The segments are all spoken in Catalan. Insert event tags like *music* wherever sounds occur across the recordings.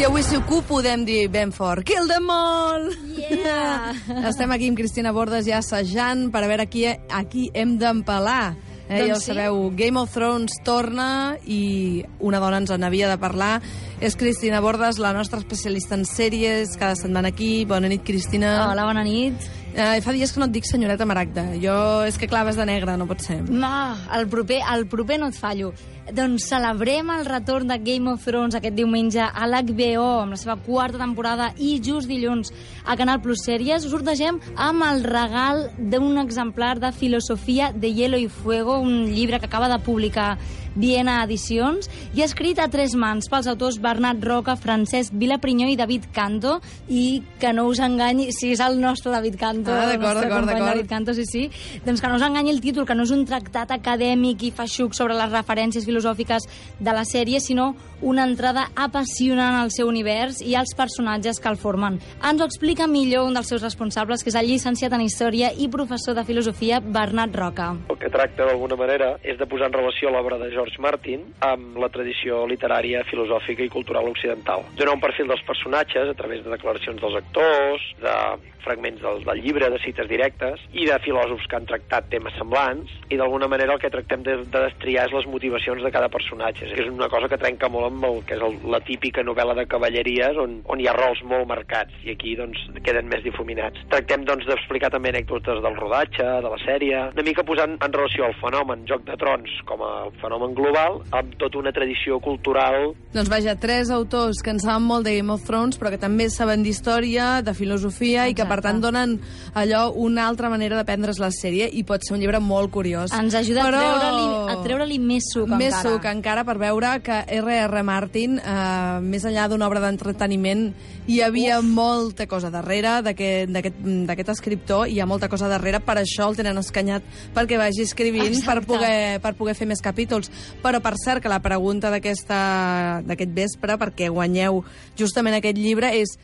I avui, si ho podem dir ben fort. Kill them all! Yeah! *laughs* Estem aquí amb Cristina Bordes ja assajant per a veure aquí, aquí hem d'empalar. Eh, Doncs ja ho sí. sabeu, Game of Thrones torna i una dona ens n'havia de parlar. És Cristina Bordes, la nostra especialista en sèries, cada setmana aquí. Bona nit, Cristina. Hola, bona nit. Eh, fa dies que no et dic senyoreta Maragda. Jo, és que claves de negre, no pot ser. Ma, el proper, el proper no et fallo. Doncs celebrem el retorn de Game of Thrones aquest diumenge a l'HBO amb la seva quarta temporada i just dilluns a Canal Plus Sèries us sortegem amb el regal d'un exemplar de Filosofia de Hielo y Fuego, un llibre que acaba de publicar Viena Edicions i escrit a tres mans pels autors Bernat Roca, Francesc Vilaprinyó i David Canto i que no us enganyi, si és el nostre David Canto, Ah, el nostre company. David Canto, sí, sí. Doncs que no us enganyi el títol, que no és un tractat acadèmic i feixuc sobre les referències filosòfiques de la sèrie, sinó una entrada apassionant al seu univers i als personatges que el formen. Ens ho explica millor un dels seus responsables, que és el llicenciat en Història i professor de Filosofia, Bernat Roca. El que tracta d'alguna manera és de posar en relació l'obra de George Martin amb la tradició literària, filosòfica i cultural occidental. Donar un perfil dels personatges a través de declaracions dels actors, de fragments del, del llibre, de cites directes, i de filòsofs que han tractat temes semblants, i d'alguna manera el que tractem de, de destriar és les motivacions de cada personatge. És una cosa que trenca molt amb el que és el, la típica novel·la de cavalleries, on, on hi ha rols molt marcats, i aquí doncs, queden més difuminats. Tractem doncs, d'explicar també anècdotes del rodatge, de la sèrie, una mica posant en relació el fenomen Joc de Trons com a fenomen global, amb tota una tradició cultural Doncs vaja, tres autors que en saben molt de Game of Thrones, però que també saben d'història, de filosofia, i que per Exacte. tant donen allò una altra manera de prendre's la sèrie, i pot ser un llibre molt curiós. Ens ajuda Però... a treure-li a treure-li més suc més encara. suc encara per veure que R.R. Martin, eh, més enllà d'una obra d'entreteniment, hi havia Uf. molta cosa darrere d'aquest d'aquest- d'aquest escriptor, hi ha molta cosa darrere, per això el tenen escanyat perquè vagi escrivint per Exacte. poder, per poder fer més capítols. Però per cert que la pregunta d'aquest vespre, perquè guanyeu justament aquest llibre, és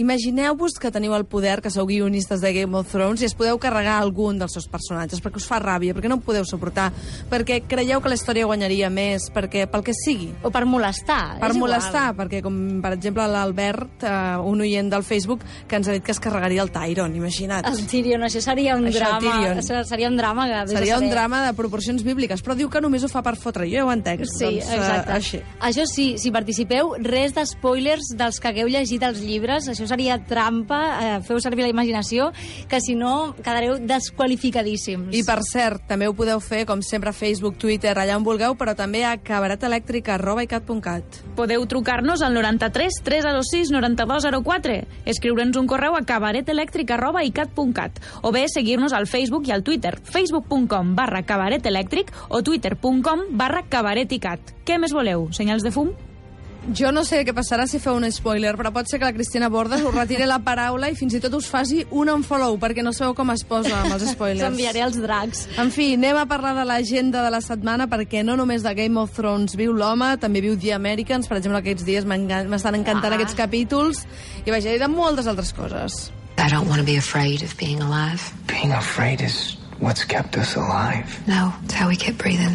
Imagineu-vos que teniu el poder, que sou guionistes de Game of Thrones, i es podeu carregar algun dels seus personatges, perquè us fa ràbia, perquè no ho podeu suportar, perquè creieu que la història guanyaria més, perquè pel que sigui. O per molestar. Per és molestar, Igual. perquè com per exemple l'Albert, eh, un oient del Facebook, que ens ha dit que es carregaria el Tyron, imagina't. El Tyrion, això seria un Això, drama. Això seria un drama que... Seria un drama de proporcions bíbliques, però diu que només ho fa per fotre. Jo ja ho entenc. Sí, doncs, eh, exacte. així. Això sí, si participeu, res de spoilers dels que hagueu llegit els llibres, això seria trampa, eh, feu servir la imaginació, que si no quedareu desqualificadíssims. I per cert, també ho podeu fer, com sempre, a Facebook, Twitter, allà on vulgueu, però també a cabaretelèctrica.icat.cat. Podeu trucar-nos al 93 306 9204, escriure'ns un correu a cabaretelèctric.icat.cat o bé seguir-nos al Facebook i al Twitter, facebook.com barra cabaretelèctric o twitter.com barra cabareticat. Què més voleu? Senyals de fum? Jo no sé què passarà si feu un spoiler, però pot ser que la Cristina Bordes us retiri la paraula i fins i tot us faci un unfollow, perquè no sabeu com es posa amb els spoilers. S'enviaré els dracs. En fi, anem a parlar de l'agenda de la setmana, perquè no només de Game of Thrones viu l'home, també viu The Americans, per exemple, aquests dies m'estan encantant Ah. aquests capítols, i vaja, i de moltes altres coses. I don't want to be afraid of being alive. Being afraid is what's kept us alive. No, it's how we keep breathing.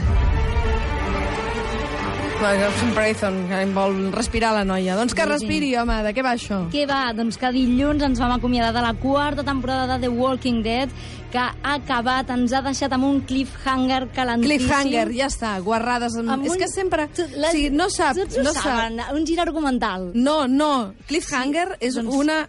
Brayton, que em vol respirar la noia. Doncs que respiri, home, de què va això? Què va? Doncs que dilluns ens vam acomiadar de la quarta temporada de The Walking Dead, que ha acabat, ens ha deixat amb un cliffhanger calentíssim. Cliffhanger, ja està, guarrades. Amb... Amb És un- que sempre... O sigui, no sap, Tots no sap. saben, un gir argumental. No, no, cliffhanger és Doncs- una...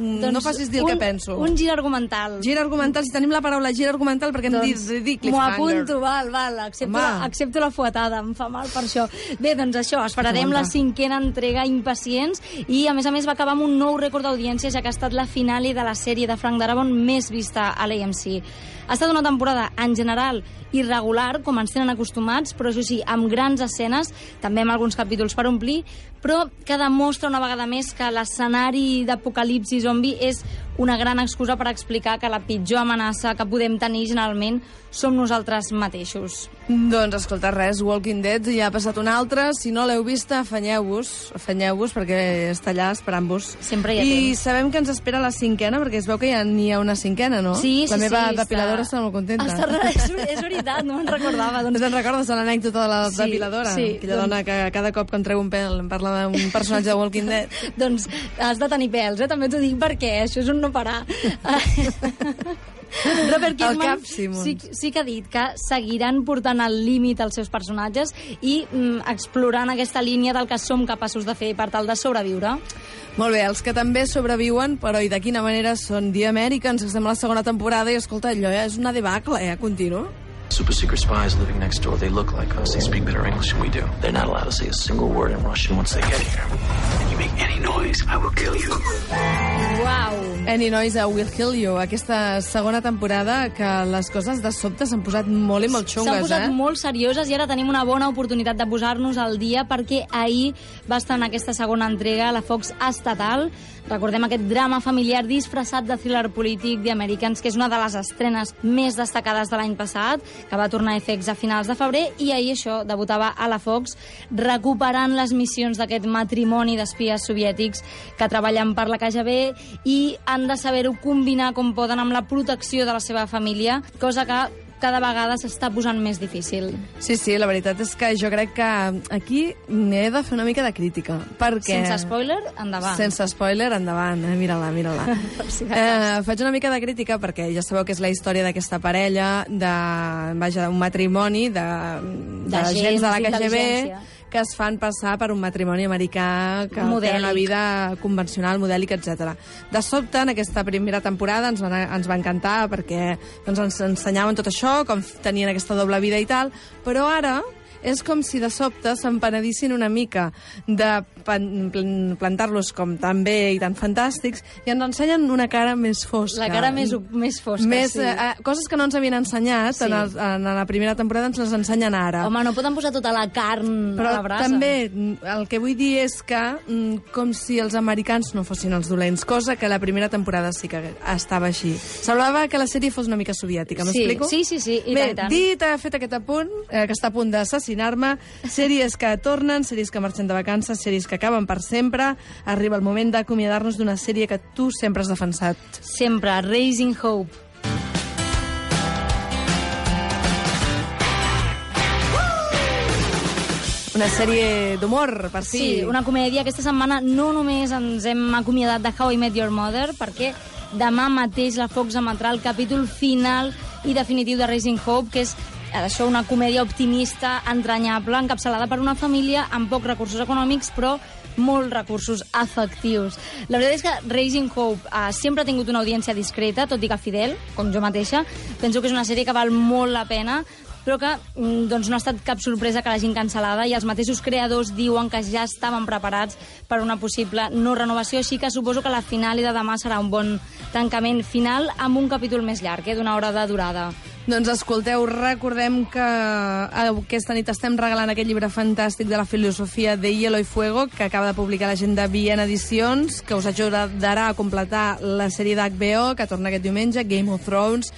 no facis dir el un, que penso. Un gir argumental. Gir argumental, si tenim la paraula gir argumental, perquè hem dit, dit M'ho apunto, val, val, accepto, Home. la, accepto la fuetada, em fa mal per això. Bé, doncs això, esperarem la cinquena entrega impacients i, a més a més, va acabar amb un nou rècord d'audiència, ja que ha estat la finale de la sèrie de Frank Darabont més vista a l'AMC. Ha estat una temporada, en general, irregular, com ens tenen acostumats, però això sí, amb grans escenes, també amb alguns capítols per omplir, però que demostra una vegada més que l'escenari d'apocalipsi zombi és una gran excusa per explicar que la pitjor amenaça que podem tenir generalment som nosaltres mateixos. Doncs escolta res, Walking Dead ja ha passat un altre. Si no l'heu vista, afanyeu-vos, afanyeu-vos perquè està allà esperant-vos. Sempre hi ha I temps. sabem que ens espera la cinquena, perquè es veu que ja n'hi ha una cinquena, no? Sí, sí, La meva sí, depiladora està, molt contenta. Està, és, és veritat, no me'n recordava. No Doncs, te'n recordes de l'anècdota de la Sí, depiladora? sí, Aquella doncs- dona que cada cop que em treu un pèl em parla d'un personatge de Walking Dead. *laughs* doncs has de tenir pèls, eh? també t'ho dic perquè això és un no parar. *laughs* Robert Kirkman cap, sí, sí que ha dit que seguiran portant al límit els seus personatges i mm, explorant aquesta línia del que som capaços de fer per tal de sobreviure. Molt bé, els que també sobreviuen, però i de quina manera són The Americans, estem a la segona temporada, i escolta, allò ja és una debacle, eh? Continu. Super secret spies living next door. They look like us. They speak better English than we do. They're not allowed to say a single word in Russian once they get here. Make any noise, I will kill you. Uau! Any Noise I Will Kill You, aquesta segona temporada que les coses de sobte s'han posat molt i molt S'han xungues, posat eh? molt serioses i ara tenim una bona oportunitat de posar-nos al dia perquè ahir va estar en aquesta segona entrega a la Fox Estatal. Recordem aquest drama familiar disfressat de thriller polític The Americans, que és una de les estrenes més destacades de l'any passat, que va tornar a FX a finals de febrer, i ahir això debutava a la Fox, recuperant les missions d'aquest matrimoni d'espies soviètics que treballen per la KGB i han de saber-ho combinar com poden amb la protecció de la seva família, cosa que cada vegada s'està posant més difícil. Sí, sí, la veritat és que jo crec que aquí m'he de fer una mica de crítica, perquè... Sense spoiler, endavant. Sense spoiler, endavant, eh? mira-la, mira-la. *laughs* Si de eh, faig una mica de crítica perquè ja sabeu que és la història d'aquesta parella, de, vaja, un matrimoni de, de, D'agents agents de la KGB. Que es fan passar per un matrimoni americà que Modèlic. tenen una vida convencional, modèlic, etc. De sobte, en aquesta primera temporada ens, van, ens va encantar perquè doncs, ens ensenyaven tot això, com tenien aquesta doble vida i tal, però ara és com si de sobte s'empenedissin una mica de plantar-los com tan bé i tan fantàstics i ens ensenyen una cara més fosca. La cara més, més fosca, més, sí. eh, eh, coses que no ens havien ensenyat Sí. en, el, en la primera temporada ens les ensenyen ara. Home, no poden posar tota la carn Però a la brasa. també mm, el que vull dir és que mm, com si els americans no fossin els dolents, cosa que la primera temporada sí que estava així. Semblava que la sèrie fos una mica soviètica, Sí, m'explico? sí, sí, sí, i Bé, tant, tant. dit, he fet aquest apunt, eh, que està a punt d'assassinar-me, sèries que tornen, sèries que marxen de vacances, sèries que acaben per sempre, arriba el moment d'acomiadar-nos d'una sèrie que tu sempre has defensat. Sempre, Raising Hope. Una sèrie d'humor, per fi. Sí, una comèdia. Aquesta setmana no només ens hem acomiadat de How I Met Your Mother, perquè demà mateix la Fox emetrà el capítol final i definitiu de Raising Hope, que és això una comèdia optimista, entranyable, encapçalada per una família amb pocs recursos econòmics, però molts recursos afectius. La veritat és que Raising Hope eh, sempre ha tingut una audiència discreta, tot i que fidel, com jo mateixa. Penso que és una sèrie que val molt la pena, però que mm, doncs, no ha estat cap sorpresa que l'hagin cancel·lada i els mateixos creadors diuen que ja estaven preparats per una possible no renovació, així que suposo que la final de demà serà un bon tancament final amb un capítol més llarg, eh, d'una hora de durada. Doncs escolteu, recordem que aquesta nit estem regalant aquest llibre fantàstic de la filosofia de Hielo y Fuego que acaba de publicar la gent de Viena Edicions, que us ajudarà a completar la sèrie d'HBO, que torna aquest diumenge, Game of Thrones,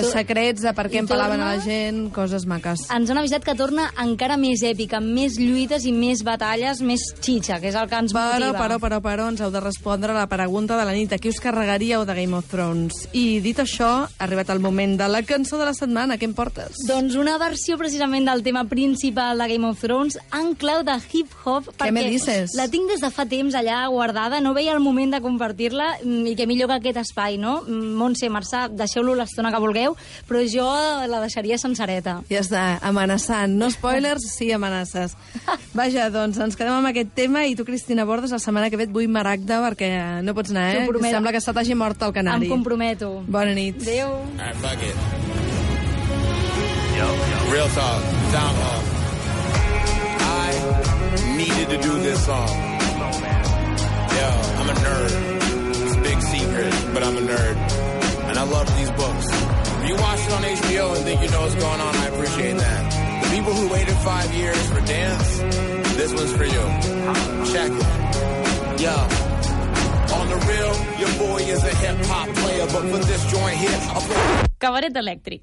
eh, secrets de per què empalaven a la gent, coses maques. Ens han avisat que torna encara més èpica, amb més lluites i més batalles, més xitxa, que és el que ens Però, motiva. però, però, però, ens heu de respondre a la pregunta de la nit. A qui us carregaríeu de Game of Thrones? I dit això, ha arribat el moment de la cançó de la setmana. Què em portes? Doncs una versió precisament del tema principal de Game of Thrones en clau de hip-hop. Què me dices? La tinc des de fa temps allà guardada, no veia el moment de compartir-la mm, i que millor que aquest espai, no? Mm, Montse, Marçà, deixeu-lo l'estona que vulgueu, però jo la deixaria sencereta. Ja està, amenaçant. No spoilers, sí amenaces. Vaja, doncs ens quedem amb aquest tema i tu, Cristina Bordes, la setmana que ve et vull maragda perquè no pots anar, eh? Sembla que se t'hagi mort el canari. Em comprometo. Bona nit. Adéu. Alright, fuck it. Real talk. Time off. I needed to do this song. Yo, I'm a nerd. It's a big secret, but I'm a nerd. And I love these books. If you watch it on HBO and think you know what's going on, I appreciate that. The people who waited five years for dance, this one's for you. Check it. Yo. On the real, your boy is a hip hop player, but for this joint here, I play. Cabaret elèctric.